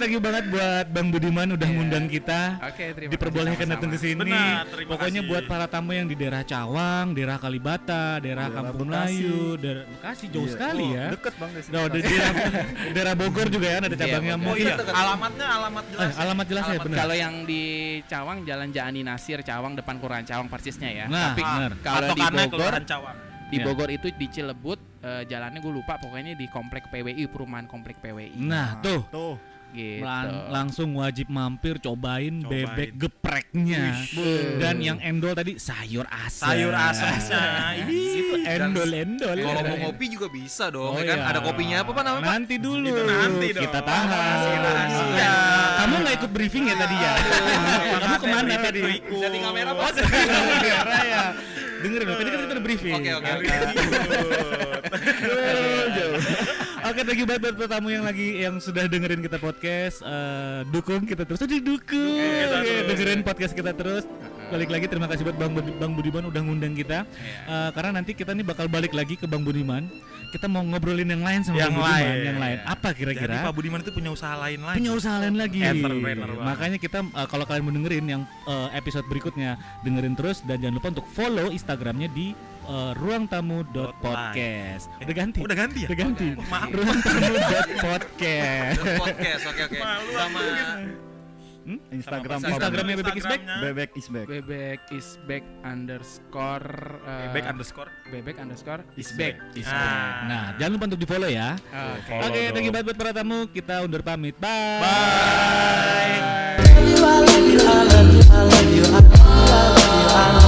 Speaker 2: thank you banget buat Bang Budiman udah
Speaker 4: Iya.
Speaker 2: ngundang kita.
Speaker 4: Oke, terima
Speaker 2: Diperbolehkan datang ke sini.
Speaker 3: Benar,
Speaker 2: Pokoknya
Speaker 3: kasih.
Speaker 2: buat para tamu yang di daerah Cawang, daerah Kalibata, daerah
Speaker 5: Daerah
Speaker 2: Kampung
Speaker 5: Bekasi.
Speaker 2: Melayu, daerah Bekasi jauh
Speaker 5: Iya.
Speaker 2: sekali
Speaker 5: Oh,
Speaker 2: ya.
Speaker 5: Deket bang dari sini.
Speaker 2: Nah, di daerah, daerah Bogor juga ya, ada cabangnya.
Speaker 4: Bogor.
Speaker 2: Mau
Speaker 3: Oh iya,
Speaker 2: iya.
Speaker 3: alamatnya alamat jelas.
Speaker 2: Eh, alamat jelas ya,
Speaker 6: Alamat
Speaker 2: benar.
Speaker 4: Kalau yang di Cawang Jalan Jaani Nasir Cawang depan Kelurahan Cawang persisnya ya.
Speaker 2: Nah,
Speaker 4: Tapi
Speaker 2: benar.
Speaker 4: kalau di Bogor
Speaker 3: Cawang.
Speaker 4: di
Speaker 2: Ya.
Speaker 4: Bogor itu di Cilebut eh, jalannya gue lupa pokoknya di komplek PWI perumahan komplek PWI.
Speaker 2: Nah, tuh
Speaker 5: Tuh.
Speaker 4: Gitu.
Speaker 2: Lang- langsung wajib mampir cobain,
Speaker 3: Cobain.
Speaker 2: bebek gepreknya.
Speaker 4: Wuh.
Speaker 2: Dan yang endol tadi sayur asam.
Speaker 3: Sayur asamnya. Ini
Speaker 2: Itu endol-endol.
Speaker 6: Kalau mau ngopi juga bisa dong,
Speaker 2: Oh,
Speaker 6: ya kan?
Speaker 2: iya.
Speaker 6: Ada kopinya apa Pak namanya?
Speaker 2: Nanti dulu.
Speaker 3: Itu nanti dong.
Speaker 2: Kita tahan.
Speaker 3: Rahasia.
Speaker 2: Kamu nggak ikut briefing ya tadi ya? Kamu ke
Speaker 3: mana
Speaker 2: tadi?
Speaker 6: Setting kamera, Pak.
Speaker 2: Oh, kamera ya. Dengerin loh, tadi kan kita udah briefing.
Speaker 6: Oke, oke,
Speaker 2: jauh. Oke, thank you banget buat tamu yang lagi yang sudah dengerin kita podcast. Eh, dukung kita terus, Aduh, dukung. Oke,
Speaker 3: terus.
Speaker 2: dengerin podcast kita terus. Balik lagi terima kasih buat Bang Bang Budiman udah ngundang kita.
Speaker 4: Iya.
Speaker 2: Eh, karena nanti kita nih bakal balik lagi ke Bang Budiman. Kita mau ngobrolin yang lain sama
Speaker 3: Yang
Speaker 2: Bang Budiman,
Speaker 3: lain.
Speaker 2: yang lain. Apa
Speaker 3: Jadi
Speaker 2: kira-kira?
Speaker 3: Pak Budiman itu punya usaha lain lagi.
Speaker 2: punya usaha lain lagi.
Speaker 3: Entrepreneur.
Speaker 2: Makanya kita uh, kalau kalian mau dengerin yang uh, episode berikutnya dengerin terus dan jangan lupa untuk follow Instagramnya di uh, ruangtamu.podcast.
Speaker 3: Eh,
Speaker 2: Udah ganti.
Speaker 3: Udah ganti ya?
Speaker 2: Udah ganti.
Speaker 3: Oh, maaf.
Speaker 2: Ruangtamu.podcast.
Speaker 6: Podcast, oke oke.
Speaker 3: Malu aku
Speaker 6: Sama
Speaker 2: Hmm?
Speaker 5: Instagram
Speaker 3: Sama
Speaker 2: Instagramnya Bebek is Back?
Speaker 5: Bebek is back.
Speaker 4: Bebek is back underscore eh,
Speaker 3: Bebek underscore.
Speaker 4: bebek underscore is
Speaker 5: Is
Speaker 4: back.
Speaker 2: Is
Speaker 3: Ah.
Speaker 2: back. Nah, jangan lupa untuk di follow ya.
Speaker 4: Oke.
Speaker 3: Follow
Speaker 2: Oke, thank you banget buat para tamu. Kita undur pamit. Bye.
Speaker 3: Bye.
Speaker 1: Love